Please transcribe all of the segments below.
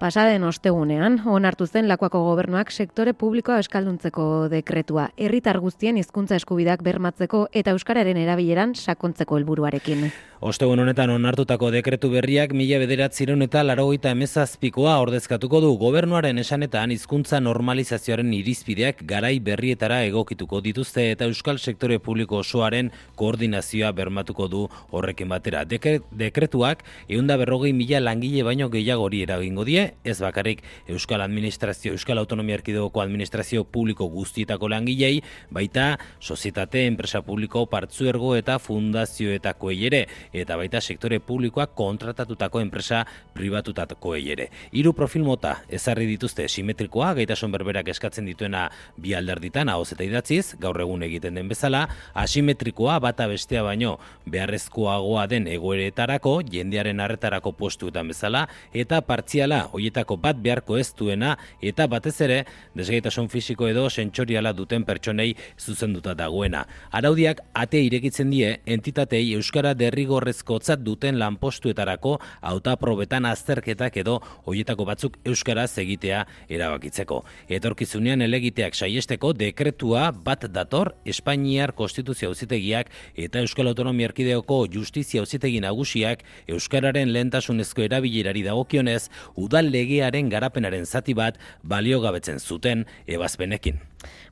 Pasaden ostegunean, onartu zen lakoako gobernuak sektore publikoa eskalduntzeko dekretua, herritar guztien hizkuntza eskubidak bermatzeko eta euskararen erabileran sakontzeko helburuarekin. Ostegun honetan onartutako dekretu berriak mila bederatziron eta larogeita emezazpikoa ordezkatuko du gobernuaren esanetan hizkuntza normalizazioaren irizpideak garai berrietara egokituko dituzte eta euskal sektore publiko osoaren koordinazioa bermatuko du horrekin batera. dekretuak eunda berrogei mila langile baino gehiagori eragingo die, ez bakarrik Euskal Administrazio, Euskal Autonomia Erkidegoko Administrazio Publiko guztietako langilei, baita sozietate, enpresa publiko, partzuergo eta fundazioetako ere, eta baita sektore publikoak kontratatutako enpresa pribatutako ere. Hiru profil mota ezarri dituzte simetrikoa, gaitasun berberak eskatzen dituena bi alderditan, hau eta idatziz, gaur egun egiten den bezala, asimetrikoa bata bestea baino beharrezkoagoa den egoeretarako, jendearen arretarako postuetan bezala, eta partziala, hoietako bat beharko ez duena eta batez ere desgaitasun fisiko edo sentsoriala duten pertsonei zuzenduta dagoena. Araudiak ate irekitzen die entitatei euskara derrigorrezkotzat duten lanpostuetarako hautaprobetan azterketak edo hoietako batzuk euskaraz egitea erabakitzeko. Etorkizunean elegiteak saiesteko dekretua bat dator Espainiar Konstituzio Auzitegiak eta Euskal Autonomia Erkideoko Justizia Auzitegi Nagusiak euskararen lehentasunezko erabilerari dagokionez udal legearen garapenaren zati bat baliogabetzen zuten ebazpenekin.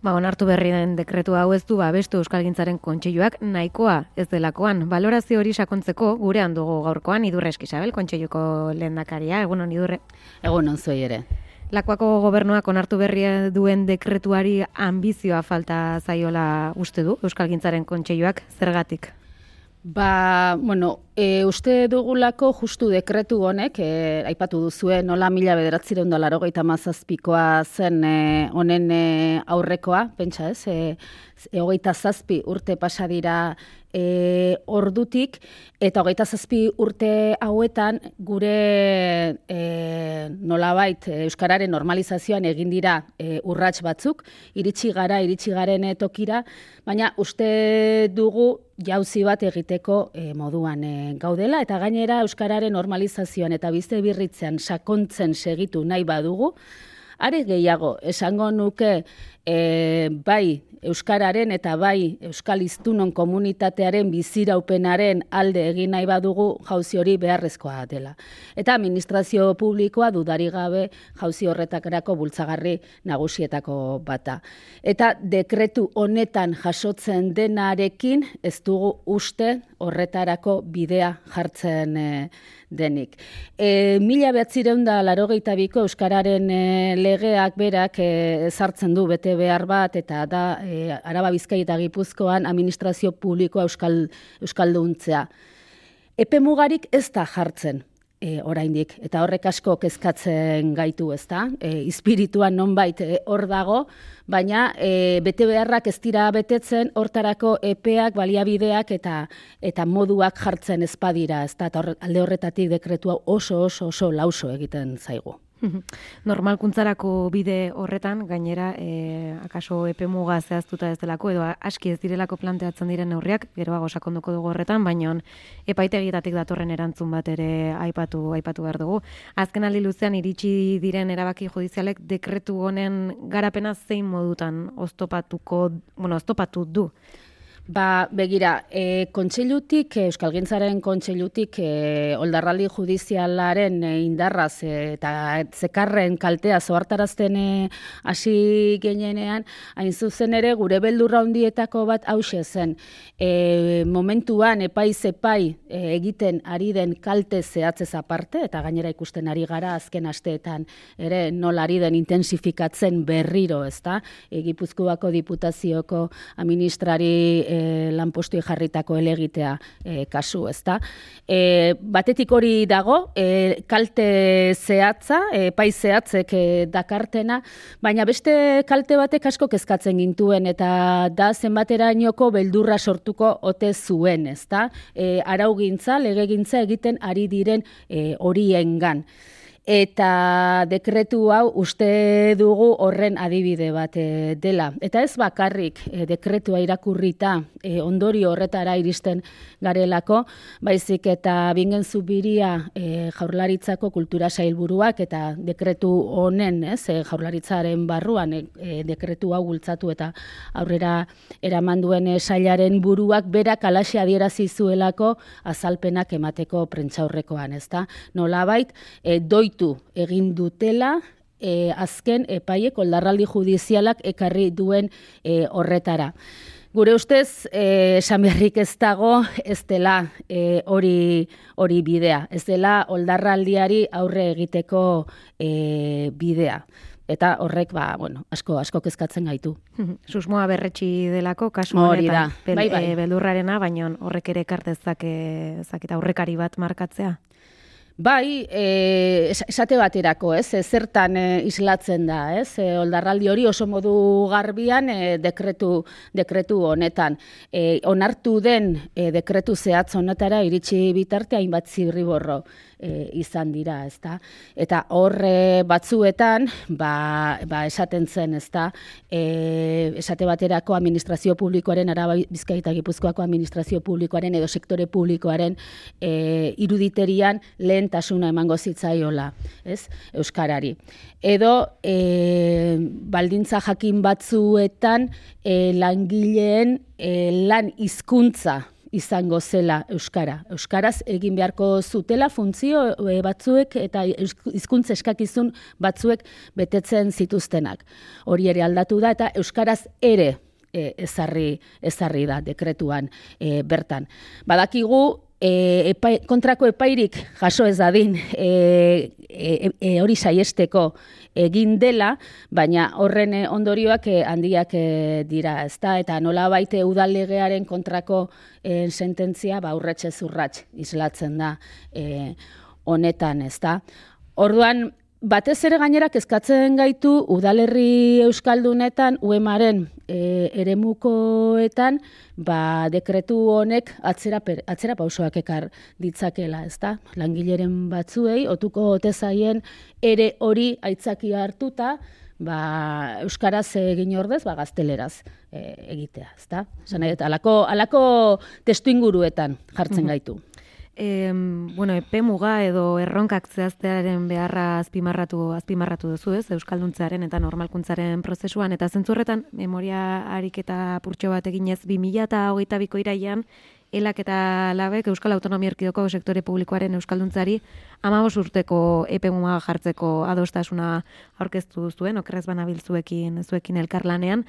Ba, onartu berri den dekretu hau ez du babestu Euskalgintzaren kontseiluak nahikoa ez delakoan. Balorazio hori sakontzeko gurean dugu gaurkoan Idurre Eskisabel kontseiluko lehendakaria. Egunon Idurre. Egunon zoi ere. Lakoako gobernuak onartu berria duen dekretuari ambizioa falta zaiola uste du Euskalgintzaren kontseiluak zergatik? Ba, bueno, e, uste dugulako justu dekretu honek, e, aipatu duzue, nola mila bederatzireun dolaro gaita mazazpikoa zen e, honen e, aurrekoa, pentsa ez, e, e, hogeita zazpi urte pasadira e, ordutik, eta hogeita zazpi urte hauetan gure e, nolabait Euskararen normalizazioan egin dira e, urrats batzuk, iritsi gara, iritsi garen tokira, baina uste dugu jauzi bat egiteko e, moduan e, gaudela, eta gainera Euskararen normalizazioan eta bizte birritzen sakontzen segitu nahi badugu, are gehiago, esango nuke e, bai Euskararen eta bai Euskal Iztunon komunitatearen biziraupenaren alde egin nahi badugu jauzi hori beharrezkoa dela. Eta administrazio publikoa dudari gabe jauzi horretakarako bultzagarri nagusietako bata. Eta dekretu honetan jasotzen denarekin ez dugu uste horretarako bidea jartzen e, denik. E, mila behatzireun da larogeita biko Euskararen e, legeak berak e, zartzen du bete behar bat eta da e, Araba Bizkai eta Gipuzkoan administrazio publikoa Euskal, Euskalduntzea. Epe mugarik ez da jartzen e, oraindik eta horrek asko kezkatzen gaitu, ezta? E, espirituan nonbait e, hor dago, baina e, bete beharrak ez dira betetzen hortarako epeak, baliabideak eta eta moduak jartzen ezpadira, ezta? Eta alde horretatik dekretua oso oso oso lauso egiten zaigu. Normalkuntzarako bide horretan, gainera, e, akaso epe muga zehaztuta ez delako, edo aski ez direlako planteatzen diren neurriak, geroago sakonduko dugu horretan, baina epaitegitatik datorren erantzun bat ere aipatu aipatu behar dugu. Azken aldi luzean iritsi diren erabaki judizialek dekretu honen garapena zein modutan oztopatuko, bueno, oztopatu du. Ba, begira, e, kontseilutik, e, Euskal Gintzaren kontseilutik, e, oldarraldi judizialaren e, indarraz e, eta zekarren kaltea zoartarazten e, hasi genenean, hain zuzen ere, gure beldurra hundietako bat hause zen. E, momentuan, epai zepai e, egiten ari den kalte zehatzez aparte, eta gainera ikusten ari gara azken asteetan, ere nola ari den intensifikatzen berriro, ezta? Egipuzkoako diputazioko administrari e, lanpostu jarritako elegitea e, kasu, ezta? E, batetik hori dago, e, kalte zehatza, e, pai zehatzek e, dakartena, baina beste kalte batek asko kezkatzen gintuen eta da zenbaterainoko beldurra sortuko ote zuen, ezta? E, araugintza, legegintza egiten ari diren e, horiengan. Eta dekretu hau uste dugu horren adibide bat e, dela. Eta ez bakarrik e, dekretua irakurrita e, ondori horretara iristen garelako, baizik eta bingen zubiria e, jaurlaritzako kultura sailburuak eta dekretu honen, ez, e, jaurlaritzaren barruan e, dekretu hau gultzatu eta aurrera eraman duen sailaren buruak berak alaxe adierazi zuelako azalpenak emateko prentzaurrekoan, ezta? Nolabait, e, doit egin dutela e, azken epaiek oldarraldi judizialak ekarri duen e, horretara. Gure ustez, e, esan ez dago, ez dela e, hori hori bidea. Ez dela oldarraldiari aurre egiteko e, bidea. Eta horrek, ba, bueno, asko, asko kezkatzen gaitu. Susmoa berretxi delako, kasu honetan, bai, bai. beldurrarena, baina horrek ere kartezak, ezak, eta horrekari bat markatzea. Bai, e, esate baterako, ez, zertan e, islatzen da, ez, e, oldarraldi hori oso modu garbian e, dekretu, dekretu honetan. E, onartu den e, dekretu zehatz honetara iritsi bitarte hainbat zirriborro e, izan dira, ezta? Eta horre batzuetan, ba, ba esaten zen, ezta? E, esate baterako administrazio publikoaren, araba bizkaita gipuzkoako administrazio publikoaren edo sektore publikoaren e, iruditerian lehentasuna emango zitzaiola, ez? Euskarari. Edo e, baldintza jakin batzuetan e, langileen e, lan hizkuntza izango zela euskara. Euskaraz egin beharko zutela funtzio e, batzuek eta hizkuntza eskakizun batzuek betetzen zituztenak. Hori ere aldatu da eta euskaraz ere e, ezarri ezarri da dekretuan e, bertan. Badakigu e, kontrako epairik jaso ez dadin e, e, e, hori saiesteko egin dela, baina horren ondorioak e, handiak e, dira, ezta? Eta nola baite udallegearen kontrako e, sententzia, ba, urretxe zurratx islatzen da e, honetan, ezta? Orduan, batez ere gainerak eskatzen gaitu udalerri euskaldunetan uemaren e, eremukoetan ba, dekretu honek atzera, per, atzera pausoak ekar ditzakela, ezta? Langileren batzuei, otuko otezaien ere hori aitzaki hartuta, ba, euskaraz egin ordez, ba, gazteleraz e, egitea, ezta? Zan, alako, alako testu inguruetan jartzen gaitu e, bueno, epe muga edo erronkak zehaztearen beharra azpimarratu azpimarratu duzu, ez? Euskalduntzearen eta normalkuntzaren prozesuan eta zentzurretan memoria ariketa purtxo bat eginez 2022ko iraian elak eta labek Euskal Autonomia Erkidoko sektore publikoaren euskalduntzari amabos urteko epe jartzeko adostasuna aurkeztu zuen, okrez banabiltzuekin zuekin elkarlanean.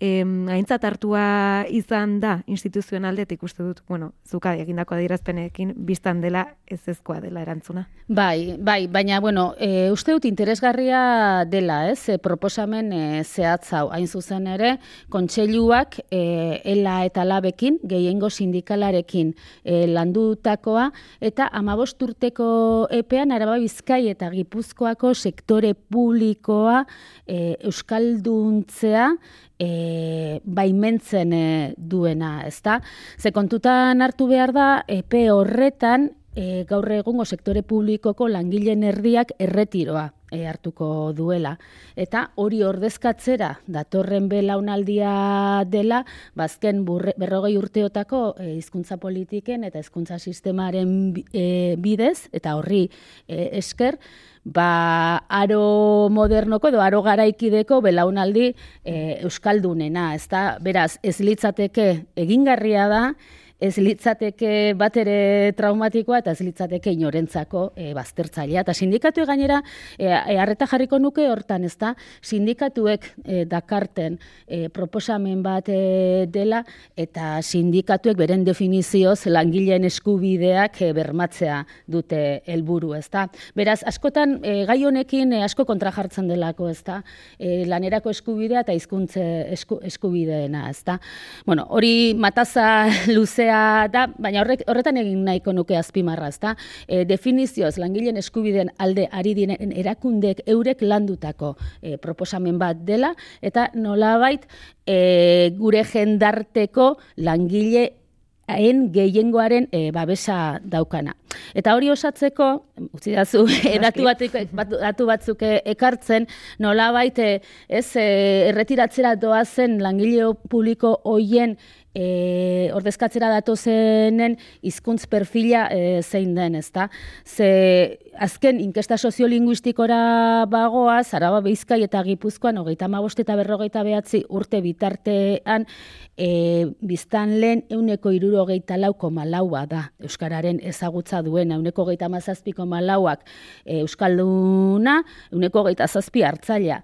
Em, aintzat hartua izan da instituzionaldetik uste dut, bueno, zuka egindako adierazpenekin biztan dela ez ezkoa dela erantzuna. Bai, bai, baina, bueno, e, uste dut interesgarria dela, ez, e, proposamen e, zehatz hau, hain zuzen ere, kontseiluak e, ela eta labekin, gehiengo sindikalarekin e, landutakoa, eta amabost urteko epean, araba bizkai eta gipuzkoako sektore publikoa e, euskalduntzea, e, baimentzen e, duena, ezta? Ze kontutan hartu behar da, epe horretan, e, gaur egungo sektore publikoko langileen erdiak erretiroa e, hartuko duela. Eta hori ordezkatzera datorren belaunaldia dela, bazken burre, berrogei urteotako e, hizkuntza politiken eta hizkuntza sistemaren e, bidez, eta horri e, esker, ba, aro modernoko edo aro garaikideko belaunaldi e, euskaldunena, ezta? Beraz, ez litzateke egingarria da, ez litzateke bat ere traumatikoa eta ez litzateke inorentzako e, baztertzailea. Eta sindikatu gainera, e, e, arreta jarriko nuke hortan, ez da, sindikatuek e, dakarten e, proposamen bat e, dela eta sindikatuek beren definizioz langileen eskubideak e, bermatzea dute helburu, ez da. Beraz, askotan, e, gai honekin e, asko kontra jartzen delako, ez da, e, lanerako eskubidea eta hizkuntze esku, eskubideena, ez da. Bueno, hori mataza luzea da, baina horrek, horretan egin nahiko nuke azpimarra, ezta? E, definizioz, langileen eskubideen alde ari diren erakundek eurek landutako e, proposamen bat dela, eta nolabait e, gure jendarteko langile hain gehiengoaren e, babesa daukana. Eta hori osatzeko, utzi dazu, datu, datu batzuk ekartzen, nola baite, ez, erretiratzera doazen langile publiko hoien e, ordezkatzera datozenen hizkuntz perfila e, zein den, ezta? Ze azken inkesta soziolinguistikora bagoa, Zaraba Bizkai eta Gipuzkoan hogeita hamabost eta berrogeita behatzi urte bitartean e, biztan lehen euneko irurogeita lauko malaua da Euskararen ezagutza duena, euneko geita mazazpiko malauak e, Euskalduna, euneko geita zazpi hartzaila.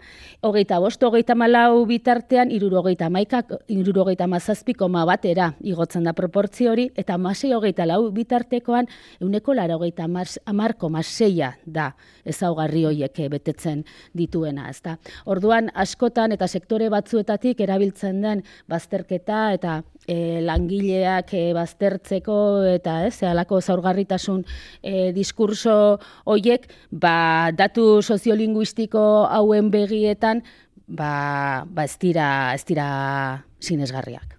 Hogeita bost, hogeita malau bitartean irurogeita maikak, irurogeita mazazpiko koma batera igotzen da proportzio hori, eta masei hogeita lau bitartekoan euneko lara hogeita amarko maseia da ezaugarri horiek betetzen dituena. Ezta. Orduan, askotan eta sektore batzuetatik erabiltzen den bazterketa eta e, langileak e, baztertzeko eta ez, alako zaurgarritasun e, diskurso horiek, ba, datu soziolinguistiko hauen begietan, ba, ba ez dira, ez dira sinesgarriak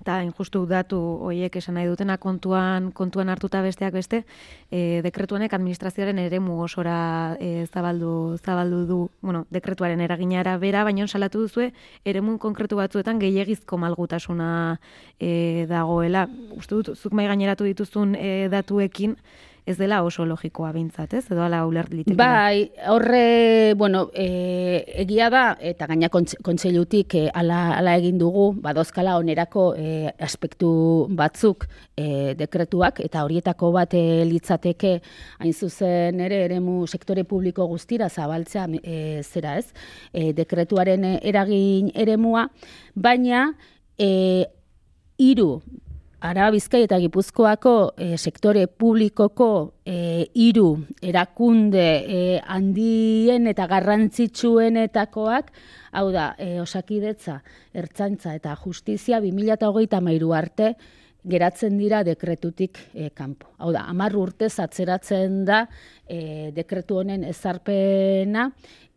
eta injustu datu hoiek esan nahi dutena kontuan kontuan hartuta besteak beste, e, dekretu honek administrazioaren eremu osora e, zabaldu zabaldu du, bueno, dekretuaren eraginara bera, baino salatu duzue eremu konkretu batzuetan gehiegizko malgutasuna e, dagoela. Uste dut zuk mai gaineratu dituzun e, datuekin ez dela oso logikoa bintzat, ez? Edo ala uler Bai, horre, bueno, e, egia da, eta gaina kontseilutik e, ala, ala egin dugu, badozkala onerako e, aspektu batzuk e, dekretuak, eta horietako bat e, litzateke hain zuzen ere, eremu sektore publiko guztira zabaltzea e, zera ez, e, dekretuaren eragin eremua, baina e, iru Ara Bizkai eta Gipuzkoako e, sektore publikoko e, hiru erakunde e, handien eta garrantzitsuenetakoak, hau da, e, osakidetza, ertzantza eta justizia 2008 arte geratzen dira dekretutik e, kanpo. Hau da, amar urte atzeratzen da e, dekretu honen ezarpena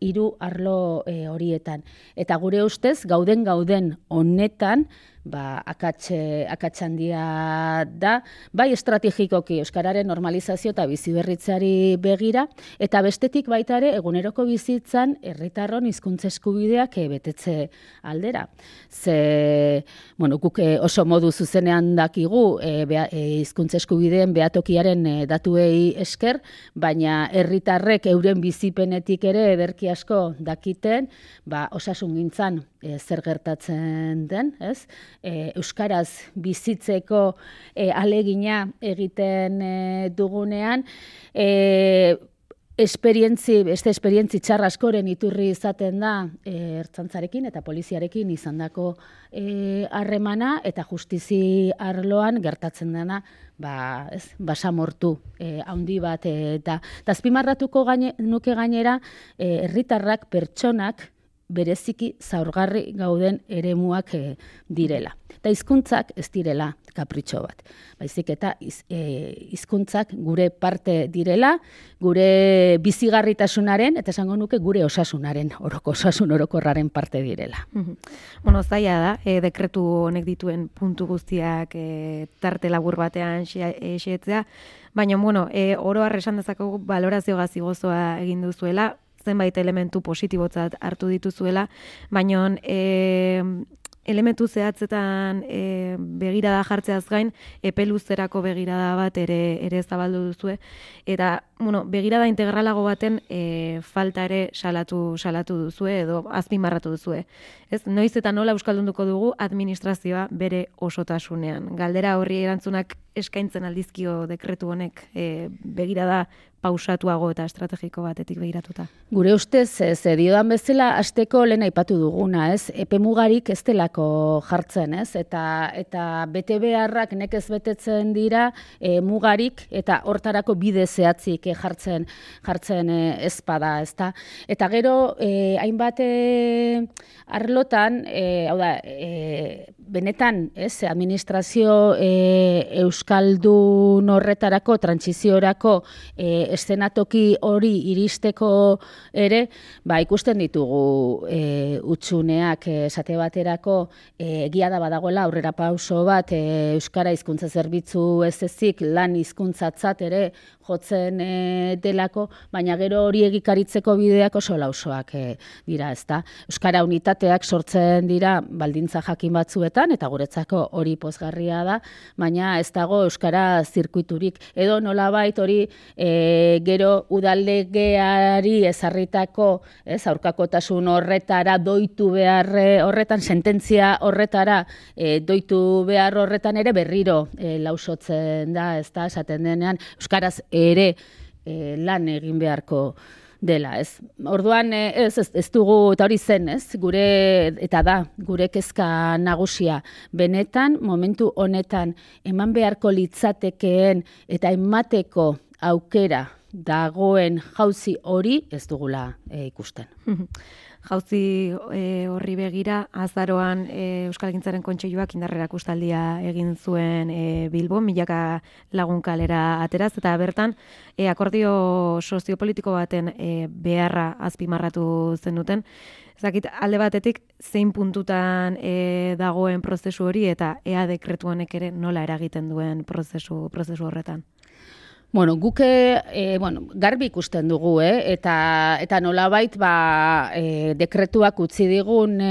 hiru arlo e, horietan. Eta gure ustez, gauden gauden honetan, ba, akatxe, akatxandia da, bai estrategikoki Euskararen normalizazio eta biziberritzari begira, eta bestetik baita ere eguneroko bizitzan herritarron hizkuntza eskubideak e, betetze aldera. Ze, bueno, guk e, oso modu zuzenean dakigu hizkuntza e, eskubideen behatokiaren datuei esker, baina herritarrek euren bizipenetik ere ederki asko dakiten, ba, osasun gintzan e, zer gertatzen den, ez? E, Euskaraz bizitzeko e, alegina egiten e, dugunean, e, esperientzi, beste esperientzi txarra askoren iturri izaten da e, ertzantzarekin eta poliziarekin izandako e, harremana eta justizi arloan gertatzen dena ba, ez, basamortu e, handi bat eta azpimarratuko gaine, nuke gainera herritarrak pertsonak bereziki zaurgarri gauden eremuak e, direla. Eta hizkuntzak ez direla kapritxo bat. Baizik eta eh, hizkuntzak gure parte direla, gure bizigarritasunaren, eta esango nuke gure osasunaren, oroko osasun orokorraren parte direla. Bueno, zaila da, e, dekretu honek dituen puntu guztiak e, tarte labur batean xeetzea, baina, bueno, e, oro esan dezakegu balorazio gazi gozoa egin duzuela, zenbait elementu positibotzat hartu dituzuela, baina e, elementu zehatzetan e, begirada jartzeaz gain, epeluzerako begirada bat ere ere zabaldu duzue, eta bueno, begirada integralago baten e, falta ere salatu, salatu duzue edo azpimarratu duzue. Ez, noiz eta nola euskaldunduko dugu administrazioa bere osotasunean. Galdera horri erantzunak eskaintzen aldizkio dekretu honek e, begirada pausatuago eta estrategiko batetik begiratuta. Gure ustez, ze diodan bezala, asteko lehen aipatu duguna, ez? Epe mugarik ez delako jartzen, ez? Eta, eta bete beharrak nekez betetzen dira e, mugarik eta hortarako bide zehatzik jartzen jartzen e, ezpada, ezta? Eta gero e, hainbat e, arlotan, e, hau da, e, benetan, ez, administrazio e, euskaldun horretarako trantsiziorako e, eszenatoki hori iristeko ere, ba ikusten ditugu e, utxuneak esate baterako egia da badagoela aurrera pauso bat e, euskara hizkuntza zerbitzu ez ezik lan hizkuntzatzat ere jotzen e, delako, baina gero hori egikaritzeko bideak oso lausoak e, dira, ezta. Euskara unitateak sortzen dira baldintza jakin batzuetan eta guretzako hori pozgarria da, baina ez dago euskara zirkuiturik edo nolabait hori e, gero udaldegeari ezarritako, ez, aurkakotasun horretara doitu behar horretan sententzia horretara e, doitu behar horretan ere berriro e, lausotzen da, ezta, esaten denean euskaraz ere e, lan egin beharko dela, ez. Orduan eh, ez, ez, ez dugu eta hori zen, ez? Gure eta da, gure kezka nagusia benetan momentu honetan eman beharko litzatekeen eta emateko aukera dagoen jauzi hori ez dugula e, ikusten. jauzi e, horri begira, azaroan e, Euskal Gintzaren Kontseiluak indarrera kustaldia egin zuen e, Bilbo, milaka lagun kalera ateraz, eta bertan e, akordio soziopolitiko baten e, beharra azpimarratu zen duten. Zakit, alde batetik, zein puntutan e, dagoen prozesu hori eta ea dekretu honek ere nola eragiten duen prozesu, prozesu horretan? Bueno, guke e, bueno, garbi ikusten dugu, eh? eta, eta nolabait ba, e, dekretuak utzi digun e,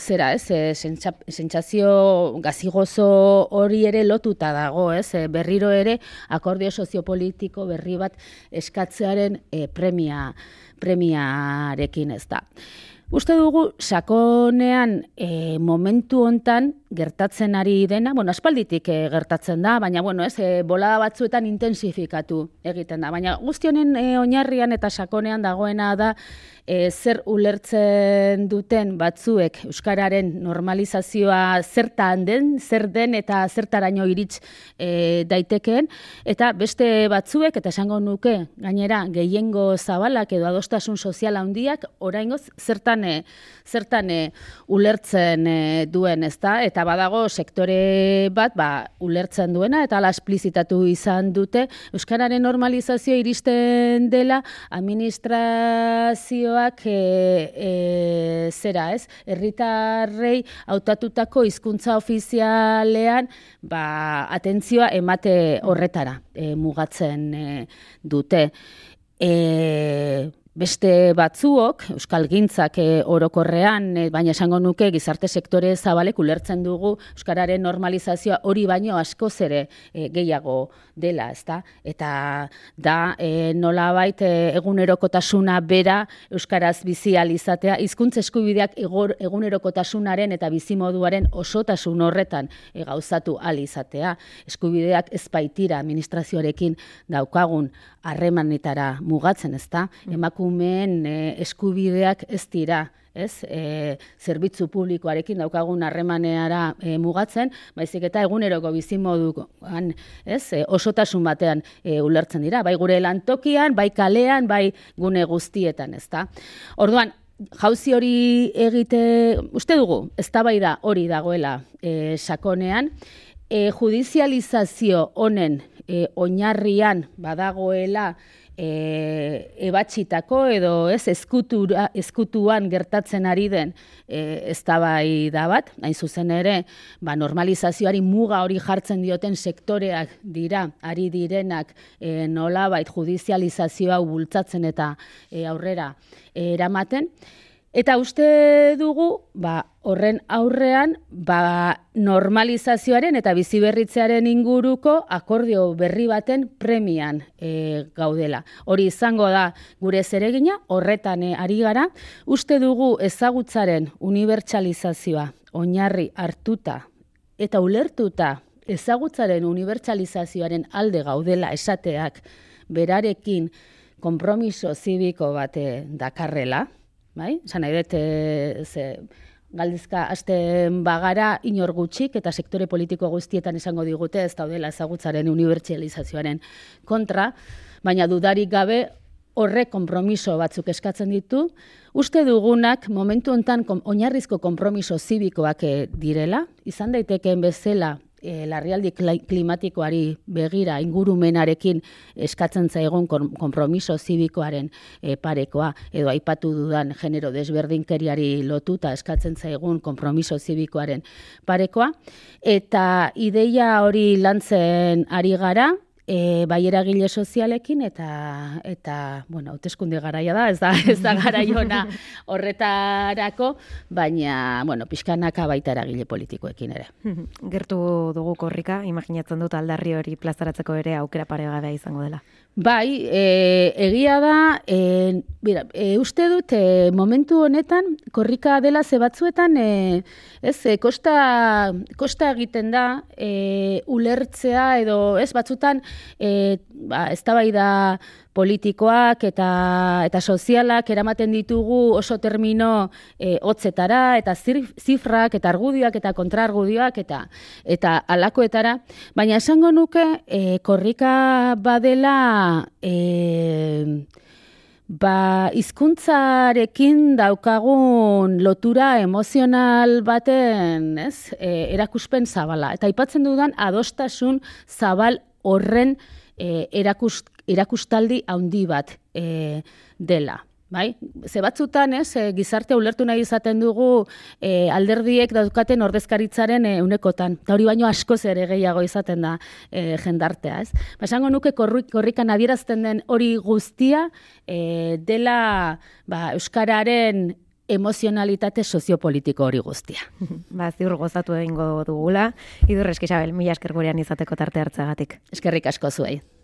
zera, ez, e, sentsazio gazigozo hori ere lotuta dago, ez, e, berriro ere akordio soziopolitiko berri bat eskatzearen e, premia, premiarekin ez da. Uste dugu, sakonean e, momentu hontan gertatzen ari dena, bueno, aspalditik e, gertatzen da, baina, bueno, ez, e, bolada batzuetan intensifikatu egiten da. Baina guztionen e, oinarrian eta sakonean dagoena da, e, zer ulertzen duten batzuek Euskararen normalizazioa zertan den, zer den eta zertaraino irits e, daitekeen, eta beste batzuek, eta esango nuke, gainera, gehiengo zabalak edo adostasun sozial handiak oraingoz zertan, e, zertan e, ulertzen e, duen, ezta? Eta badago sektore bat, ba, ulertzen duena, eta ala esplizitatu izan dute, Euskararen normalizazio iristen dela, administrazioa e, e, zera, ez? Herritarrei hautatutako hizkuntza ofizialean, ba, atentzioa emate horretara e, mugatzen e, dute. E, beste batzuok, Euskal Gintzak e, orokorrean, e, baina esango nuke gizarte sektore zabalek ulertzen dugu Euskararen normalizazioa hori baino asko ere e, gehiago dela, ezta? Eta da e, nola baita egunerokotasuna bera Euskaraz bizi alizatea, hizkuntza eskubideak egunerokotasunaren eta bizimoduaren osotasun horretan e, gauzatu alizatea. Eskubideak ezpaitira administrazioarekin daukagun harremanetara mugatzen, ezta? Mm. Emakumeen e, eskubideak ez dira, ez? E, zerbitzu publikoarekin daukagun harremaneara e, mugatzen, baizik eta eguneroko bizimoduan, ez? E, osotasun batean e, ulertzen dira, bai gure lantokian, bai kalean, bai gune guztietan, ezta? Orduan, jauzi hori egite, uste dugu, eztabaida hori dagoela e, sakonean, e, judizializazio honen e, oinarrian badagoela e, ebatxitako edo ez eskutura, eskutuan gertatzen ari den e, eztabai da bat, hain zuzen ere, ba, normalizazioari muga hori jartzen dioten sektoreak dira, ari direnak e, nolabait judizializazioa bultzatzen eta e, aurrera e, eramaten. Eta uste dugu, ba, horren aurrean, ba, normalizazioaren eta biziberritzearen inguruko akordio berri baten premian e, gaudela. Hori izango da gure zeregina, horretan e, ari gara, uste dugu ezagutzaren unibertsalizazioa oinarri hartuta eta ulertuta ezagutzaren unibertsalizazioaren alde gaudela esateak berarekin konpromiso zibiko bate dakarrela, bai? Esan nahi dut, e, ze, galdizka asten bagara inor gutxik eta sektore politiko guztietan esango digute ez daudela ezagutzaren unibertsializazioaren kontra, baina dudarik gabe horrek konpromiso batzuk eskatzen ditu, uste dugunak momentu hontan oinarrizko konpromiso zibikoak eh, direla, izan daitekeen bezala e, larrialdi klimatikoari begira ingurumenarekin eskatzen zaigun konpromiso zibikoaren e, parekoa edo aipatu dudan genero desberdinkeriari lotuta eskatzen zaigun konpromiso zibikoaren parekoa. Eta ideia hori lantzen ari gara e, bai eragile sozialekin eta eta bueno, hauteskunde garaia da, ez da ez da garaiona horretarako, baina bueno, pixkanaka baita eragile politikoekin ere. Gertu dugu korrika, imaginatzen dut aldarri hori plazaratzeko ere aukera paregabea izango dela. Bai, e, egia da, e, bera, e, uste dut e, momentu honetan, korrika dela ze batzuetan, e, ez, e, kosta, kosta egiten da, e, ulertzea edo, ez, batzutan, e, ba, ez da politikoak eta eta sozialak eramaten ditugu oso termino e, hotzetara eta zifrak eta argudioak eta kontraargudioak eta eta alakoetara baina esango nuke e, korrika badela e, ba hizkuntzarekin daukagun lotura emozional baten, ez? E, erakuspen zabala eta aipatzen dudan adostasun zabal horren e, erakustaldi handi bat e, dela. Bai? Ze batzutan, ez, e, gizarte ulertu nahi izaten dugu e, alderdiek daukaten ordezkaritzaren e, unekotan. Ta hori baino askoz ere gehiago izaten da e, jendartea, ez? Ba, esango nuke korrik, korrikan adierazten den hori guztia e, dela ba, Euskararen emozionalitate soziopolitiko hori guztia. ba, ziur gozatu egingo dugula. Idurreski, Isabel, mila esker gurean izateko tarte hartzagatik. Eskerrik asko zuei.